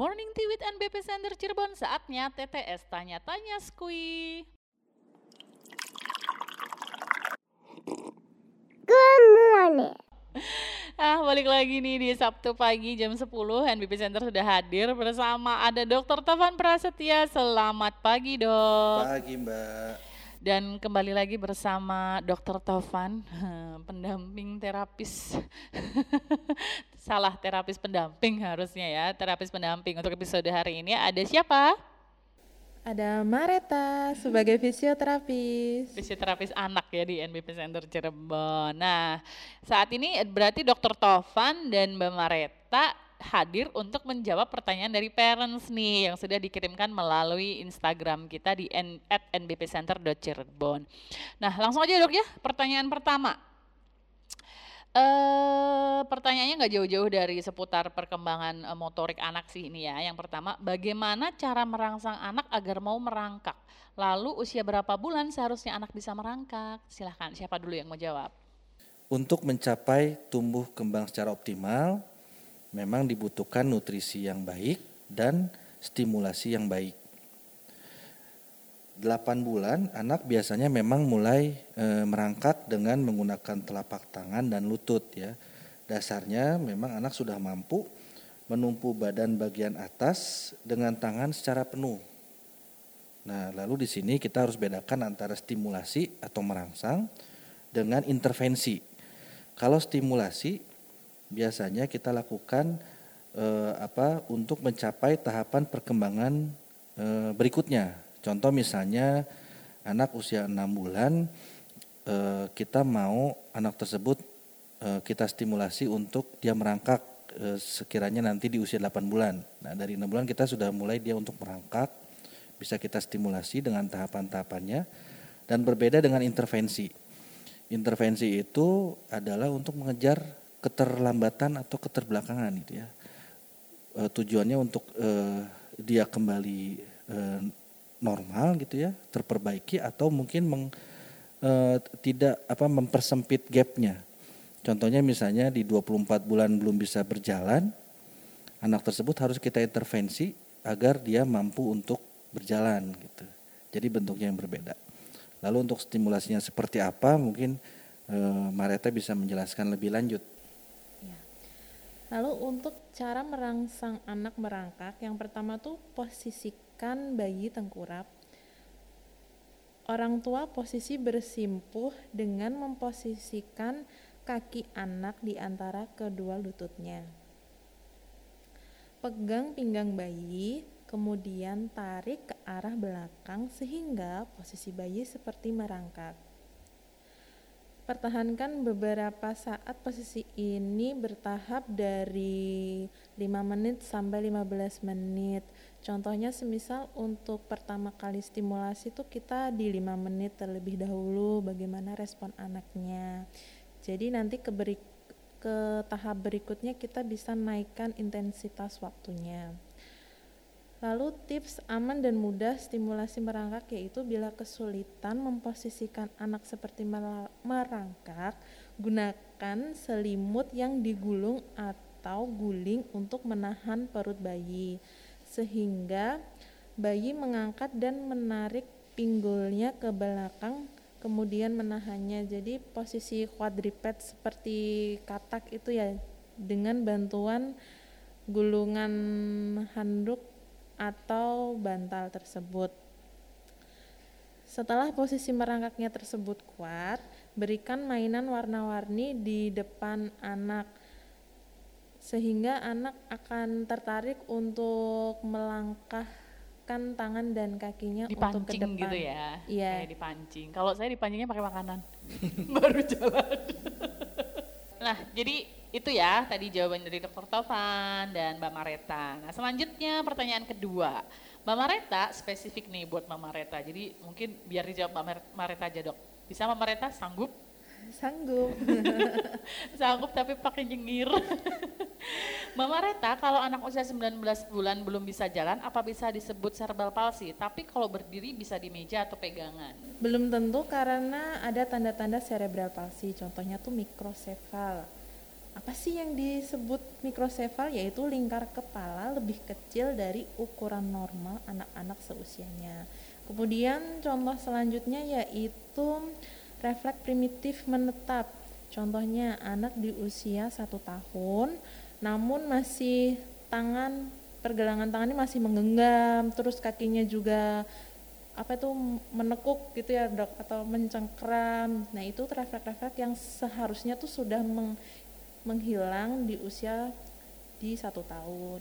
Morning Tea with NBP Center Cirebon, saatnya TTS Tanya-Tanya Skui. Good morning. Ah, balik lagi nih di Sabtu pagi jam 10 NBP Center sudah hadir bersama ada Dr. Taufan Prasetya. Selamat pagi, Dok. Pagi Mbak. Dan kembali lagi bersama Dr. Taufan, pendamping terapis. Salah, terapis pendamping harusnya ya, terapis pendamping. Untuk episode hari ini ada siapa? Ada Mareta sebagai fisioterapis. Fisioterapis anak ya di NBP Center Cirebon. Nah, saat ini berarti Dr. Taufan dan Mbak Mareta hadir untuk menjawab pertanyaan dari parents nih yang sudah dikirimkan melalui Instagram kita di n, at nbpcenter.cirebon. Nah, langsung aja dok ya, pertanyaan pertama. Eh, pertanyaannya nggak jauh-jauh dari seputar perkembangan uh, motorik anak sih ini ya. Yang pertama, bagaimana cara merangsang anak agar mau merangkak? Lalu usia berapa bulan seharusnya anak bisa merangkak? Silahkan, siapa dulu yang mau jawab? Untuk mencapai tumbuh kembang secara optimal, memang dibutuhkan nutrisi yang baik dan stimulasi yang baik. 8 bulan anak biasanya memang mulai e, merangkak dengan menggunakan telapak tangan dan lutut ya. Dasarnya memang anak sudah mampu menumpu badan bagian atas dengan tangan secara penuh. Nah, lalu di sini kita harus bedakan antara stimulasi atau merangsang dengan intervensi. Kalau stimulasi biasanya kita lakukan e, apa untuk mencapai tahapan perkembangan e, berikutnya Contoh misalnya anak usia 6 bulan eh, kita mau anak tersebut eh, kita stimulasi untuk dia merangkak eh, sekiranya nanti di usia 8 bulan. Nah, dari 6 bulan kita sudah mulai dia untuk merangkak bisa kita stimulasi dengan tahapan-tahapannya dan berbeda dengan intervensi. Intervensi itu adalah untuk mengejar keterlambatan atau keterbelakangan gitu ya. E, tujuannya untuk e, dia kembali e, normal gitu ya, terperbaiki atau mungkin meng, e, tidak apa mempersempit gapnya. Contohnya misalnya di 24 bulan belum bisa berjalan, anak tersebut harus kita intervensi agar dia mampu untuk berjalan gitu. Jadi bentuknya yang berbeda. Lalu untuk stimulasinya seperti apa mungkin Mareta bisa menjelaskan lebih lanjut. Lalu untuk cara merangsang anak merangkak, yang pertama tuh posisi membiarkan bayi tengkurap. Orang tua posisi bersimpuh dengan memposisikan kaki anak di antara kedua lututnya. Pegang pinggang bayi, kemudian tarik ke arah belakang sehingga posisi bayi seperti merangkak. Pertahankan beberapa saat posisi ini bertahap dari 5 menit sampai 15 menit. Contohnya semisal untuk pertama kali stimulasi itu kita di 5 menit terlebih dahulu bagaimana respon anaknya. Jadi nanti ke, beri, ke tahap berikutnya kita bisa naikkan intensitas waktunya. Lalu tips aman dan mudah stimulasi merangkak yaitu bila kesulitan memposisikan anak seperti merangkak, gunakan selimut yang digulung atau guling untuk menahan perut bayi sehingga bayi mengangkat dan menarik pinggulnya ke belakang kemudian menahannya. Jadi posisi quadriped seperti katak itu ya dengan bantuan gulungan handuk atau bantal tersebut. Setelah posisi merangkaknya tersebut kuat, berikan mainan warna-warni di depan anak sehingga anak akan tertarik untuk melangkahkan tangan dan kakinya dipancing untuk ke depan. gitu ya. Iya. Kayak dipancing. Kalau saya dipancingnya pakai makanan. Baru jalan. nah, jadi itu ya tadi jawaban dari Dr. Tovan dan Mbak Mareta. Nah selanjutnya pertanyaan kedua. Mbak Mareta spesifik nih buat Mbak Mareta. Jadi mungkin biar dijawab Mbak Mareta aja dok. Bisa Mbak Mareta sanggup? Sanggup. sanggup tapi pakai nyengir. Mbak Mareta kalau anak usia 19 bulan belum bisa jalan apa bisa disebut cerebral palsy? Tapi kalau berdiri bisa di meja atau pegangan? Belum tentu karena ada tanda-tanda cerebral palsy. Contohnya tuh mikrosefal apa sih yang disebut mikrosefal yaitu lingkar kepala lebih kecil dari ukuran normal anak-anak seusianya. Kemudian contoh selanjutnya yaitu refleks primitif menetap. Contohnya anak di usia satu tahun namun masih tangan pergelangan tangannya masih menggenggam, terus kakinya juga apa itu menekuk gitu ya dok atau mencengkram. Nah itu refleks-refleks yang seharusnya tuh sudah meng, menghilang di usia di satu tahun.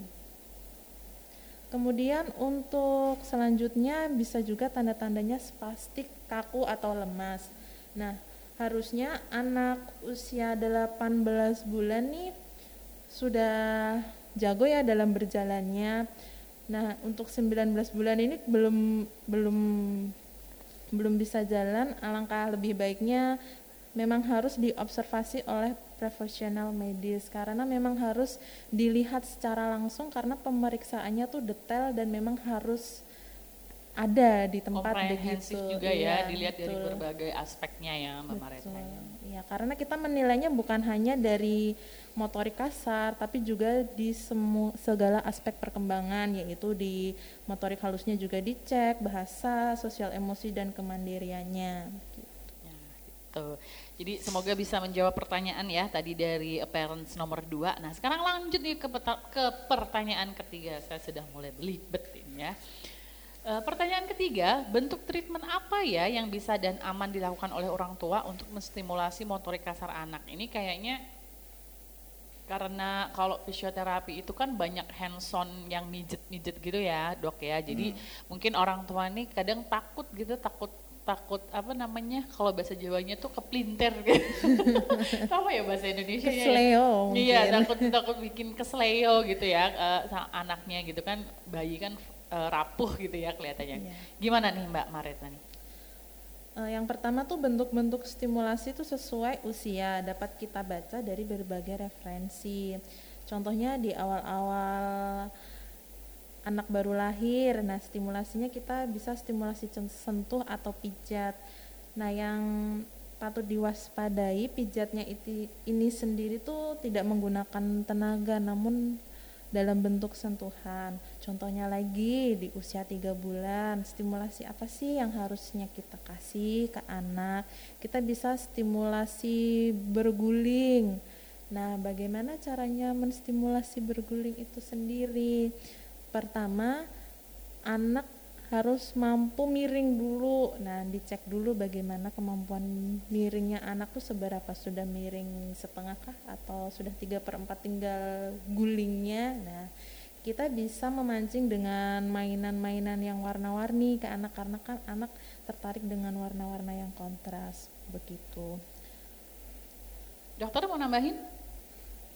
Kemudian untuk selanjutnya bisa juga tanda-tandanya spastik, kaku atau lemas. Nah, harusnya anak usia 18 bulan nih sudah jago ya dalam berjalannya. Nah, untuk 19 bulan ini belum belum belum bisa jalan, alangkah lebih baiknya memang harus diobservasi oleh profesional medis karena memang harus dilihat secara langsung karena pemeriksaannya tuh detail dan memang harus ada di tempat begitu. juga ya, ya dilihat betul. dari berbagai aspeknya ya Mbak Mareta. Ya, karena kita menilainya bukan hanya dari motorik kasar tapi juga di semu, segala aspek perkembangan yaitu di motorik halusnya juga dicek bahasa sosial emosi dan kemandiriannya gitu. Jadi semoga bisa menjawab pertanyaan ya tadi dari parents nomor dua. Nah sekarang lanjut nih ke, ke pertanyaan ketiga. Saya sudah mulai belibet ini ya. E, pertanyaan ketiga, bentuk treatment apa ya yang bisa dan aman dilakukan oleh orang tua untuk menstimulasi motorik kasar anak? Ini kayaknya karena kalau fisioterapi itu kan banyak hands-on yang mijet-mijet gitu ya dok ya jadi hmm. mungkin orang tua ini kadang takut gitu takut takut apa namanya kalau bahasa Jawanya tuh keplinter gitu apa ya bahasa Indonesia kesleo ya? iya takut takut bikin kesleo gitu ya uh, anaknya gitu kan bayi kan uh, rapuh gitu ya kelihatannya yeah. gimana nih Mbak Mareta nih Eh, yang pertama tuh bentuk-bentuk stimulasi itu sesuai usia dapat kita baca dari berbagai referensi. Contohnya di awal-awal anak baru lahir, nah stimulasinya kita bisa stimulasi sentuh atau pijat. Nah yang patut diwaspadai pijatnya itu ini sendiri tuh tidak menggunakan tenaga namun dalam bentuk sentuhan. Contohnya lagi di usia tiga bulan, stimulasi apa sih yang harusnya kita kasih ke anak? Kita bisa stimulasi berguling. Nah, bagaimana caranya menstimulasi berguling itu sendiri? Pertama, anak harus mampu miring dulu. Nah, dicek dulu bagaimana kemampuan miringnya anak tuh seberapa sudah miring setengah kah atau sudah tiga per empat tinggal gulingnya. Nah, kita bisa memancing dengan mainan-mainan yang warna-warni ke anak karena kan anak tertarik dengan warna-warna yang kontras begitu. Dokter mau nambahin?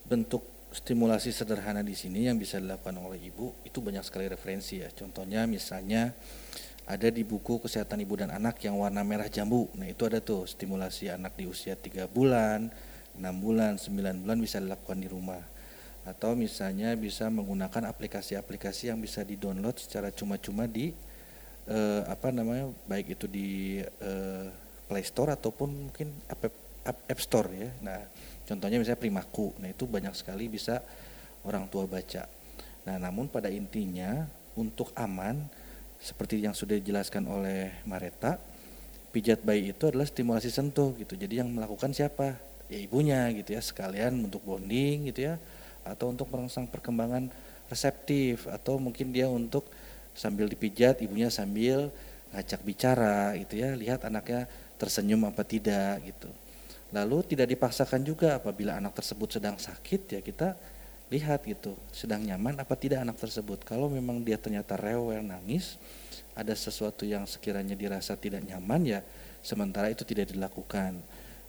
Bentuk stimulasi sederhana di sini yang bisa dilakukan oleh ibu itu banyak sekali referensi ya. Contohnya misalnya ada di buku kesehatan ibu dan anak yang warna merah jambu. Nah, itu ada tuh stimulasi anak di usia 3 bulan, 6 bulan, 9 bulan bisa dilakukan di rumah. Atau misalnya bisa menggunakan aplikasi-aplikasi yang bisa di-download secara cuma-cuma di eh, apa namanya? baik itu di eh, Play Store ataupun mungkin App, App, App Store ya. Nah, Contohnya misalnya primaku, nah itu banyak sekali bisa orang tua baca. Nah namun pada intinya untuk aman seperti yang sudah dijelaskan oleh Mareta, pijat bayi itu adalah stimulasi sentuh gitu. Jadi yang melakukan siapa? Ya ibunya gitu ya, sekalian untuk bonding gitu ya, atau untuk merangsang perkembangan reseptif atau mungkin dia untuk sambil dipijat ibunya sambil ngajak bicara gitu ya, lihat anaknya tersenyum apa tidak gitu. Lalu tidak dipaksakan juga apabila anak tersebut sedang sakit ya kita lihat gitu sedang nyaman apa tidak anak tersebut. Kalau memang dia ternyata rewel nangis ada sesuatu yang sekiranya dirasa tidak nyaman ya sementara itu tidak dilakukan.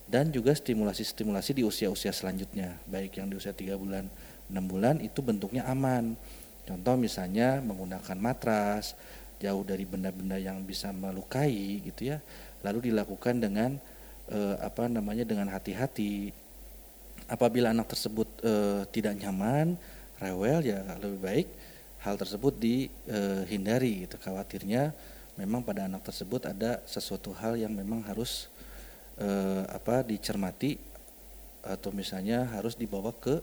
Dan juga stimulasi-stimulasi di usia-usia selanjutnya baik yang di usia 3 bulan 6 bulan itu bentuknya aman. Contoh misalnya menggunakan matras jauh dari benda-benda yang bisa melukai gitu ya lalu dilakukan dengan eh, apa namanya dengan hati-hati. Apabila anak tersebut eh, tidak nyaman, rewel ya lebih baik hal tersebut dihindari gitu. Khawatirnya memang pada anak tersebut ada sesuatu hal yang memang harus eh, apa dicermati atau misalnya harus dibawa ke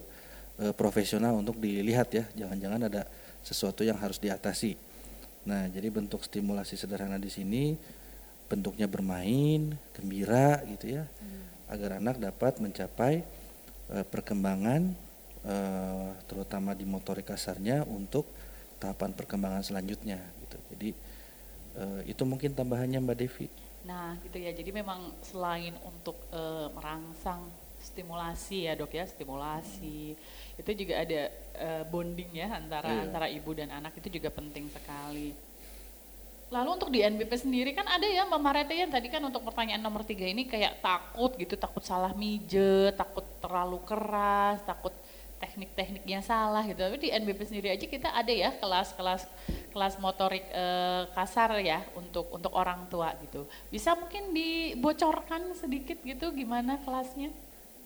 eh, profesional untuk dilihat ya. Jangan-jangan ada sesuatu yang harus diatasi. Nah, jadi bentuk stimulasi sederhana di sini bentuknya bermain, gembira gitu ya. Agar anak dapat mencapai eh, perkembangan eh, terutama di motorik kasarnya untuk tahapan perkembangan selanjutnya gitu. Jadi eh, itu mungkin tambahannya Mbak Devi. Nah, gitu ya. Jadi memang selain untuk eh, merangsang stimulasi ya, Dok ya, stimulasi. Itu juga ada eh, bonding ya antara Iya. antara ibu dan anak itu juga penting sekali. Lalu untuk di NBP sendiri kan ada ya Mbak Marete ya tadi kan untuk pertanyaan nomor tiga ini kayak takut gitu, takut salah mijet, takut terlalu keras, takut teknik-tekniknya salah gitu. Tapi di NBP sendiri aja kita ada ya kelas-kelas kelas motorik eh, kasar ya untuk untuk orang tua gitu. Bisa mungkin dibocorkan sedikit gitu gimana kelasnya?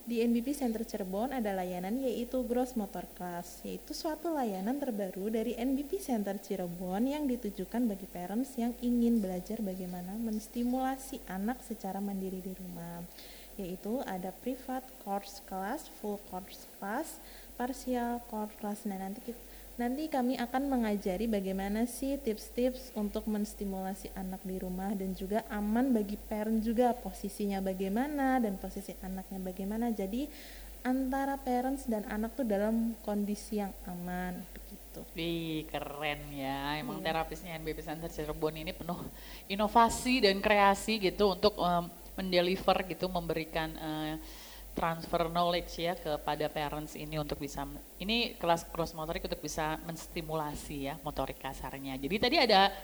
Di NBP Center Cirebon ada layanan yaitu Gross Motor Class, yaitu suatu layanan terbaru dari NBP Center Cirebon yang ditujukan bagi parents yang ingin belajar bagaimana menstimulasi anak secara mandiri di rumah. Yaitu ada private course class, full course class, partial course class. Nah, nanti kita- nanti kami akan mengajari bagaimana sih tips-tips untuk menstimulasi anak di rumah dan juga aman bagi parent juga posisinya bagaimana dan posisi anaknya bagaimana. Jadi antara parents dan anak tuh dalam kondisi yang aman begitu. Wih keren ya, emang terapisnya NBP Center Cirebon ini penuh inovasi dan kreasi gitu untuk em, mendeliver gitu, memberikan eh, transfer knowledge ya kepada parents ini untuk bisa, ini kelas cross motorik untuk bisa menstimulasi ya motorik kasarnya. Jadi tadi ada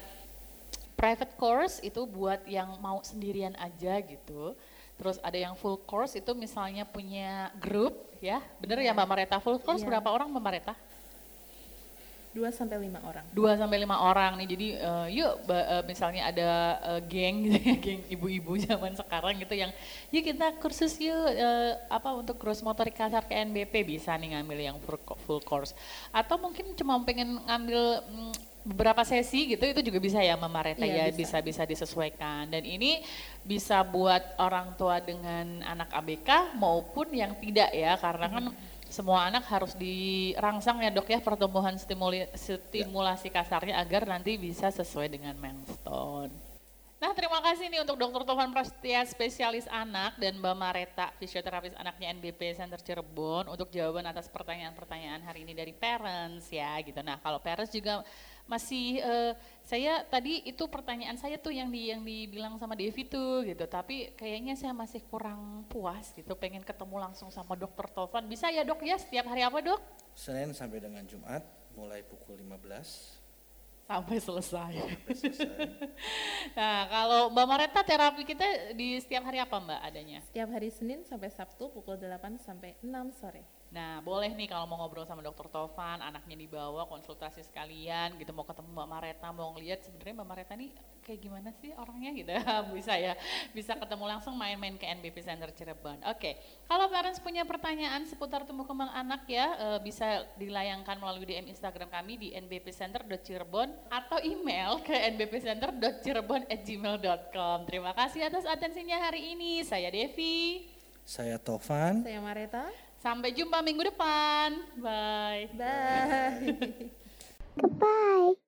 private course itu buat yang mau sendirian aja gitu. Terus ada yang full course itu misalnya punya grup ya, bener ya Mbak Mareta full course Iya. berapa orang Mbak Mareta? 2 sampai 5 orang. dua sampai lima orang nih. Jadi eh, yuk eh, misalnya ada eh, geng gitu ya geng ibu-ibu zaman sekarang gitu yang yuk kita kursus yuk eh, apa untuk gross motorik kasar ke NBP bisa nih ngambil yang full, co- full course. Atau mungkin cuma pengen ngambil mm, beberapa sesi gitu itu juga bisa ya Mama Reta Iya, ya bisa. bisa bisa disesuaikan. Dan ini bisa buat orang tua dengan anak ABK maupun yang tidak ya karena kan semua anak harus dirangsang ya dok ya pertumbuhan stimuli, stimulasi kasarnya agar nanti bisa sesuai dengan milestone. Nah terima kasih nih untuk Dr. Tovan Prastia spesialis anak dan Mbak Mareta fisioterapis anaknya NBP Center Cirebon untuk jawaban atas pertanyaan-pertanyaan hari ini dari parents ya gitu. Nah kalau parents juga masih eh, saya tadi itu pertanyaan saya tuh yang di yang dibilang sama Devi tuh gitu. Tapi kayaknya saya masih kurang puas gitu pengen ketemu langsung sama dokter Tovan. Bisa ya dok ya setiap hari apa dok? Senin sampai dengan Jumat mulai pukul 15 sampai selesai. Sampai selesai. nah kalau Mbak Mareta terapi kita di setiap hari apa Mbak adanya? Setiap hari Senin sampai Sabtu pukul 8 sampai 6 sore. Nah, boleh nih kalau mau ngobrol sama dokter Tovan, anaknya dibawa konsultasi sekalian gitu, mau ketemu Mbak Mareta, mau ngeliat sebenarnya Mbak Mareta nih kayak gimana sih orangnya gitu. bisa ya, bisa ketemu langsung main-main ke NBP Center Cirebon. Oke, kalau parents punya pertanyaan seputar tumbuh kembang anak ya, eh, bisa dilayangkan melalui DM Instagram kami di nbpcenter.cirebon atau email ke nbpcenter.cirebon@gmail.com. Terima kasih atas atensinya hari ini. Saya Devi. Saya Tovan. Saya Mareta. Sampai jumpa minggu depan. Bye. Bye. Goodbye.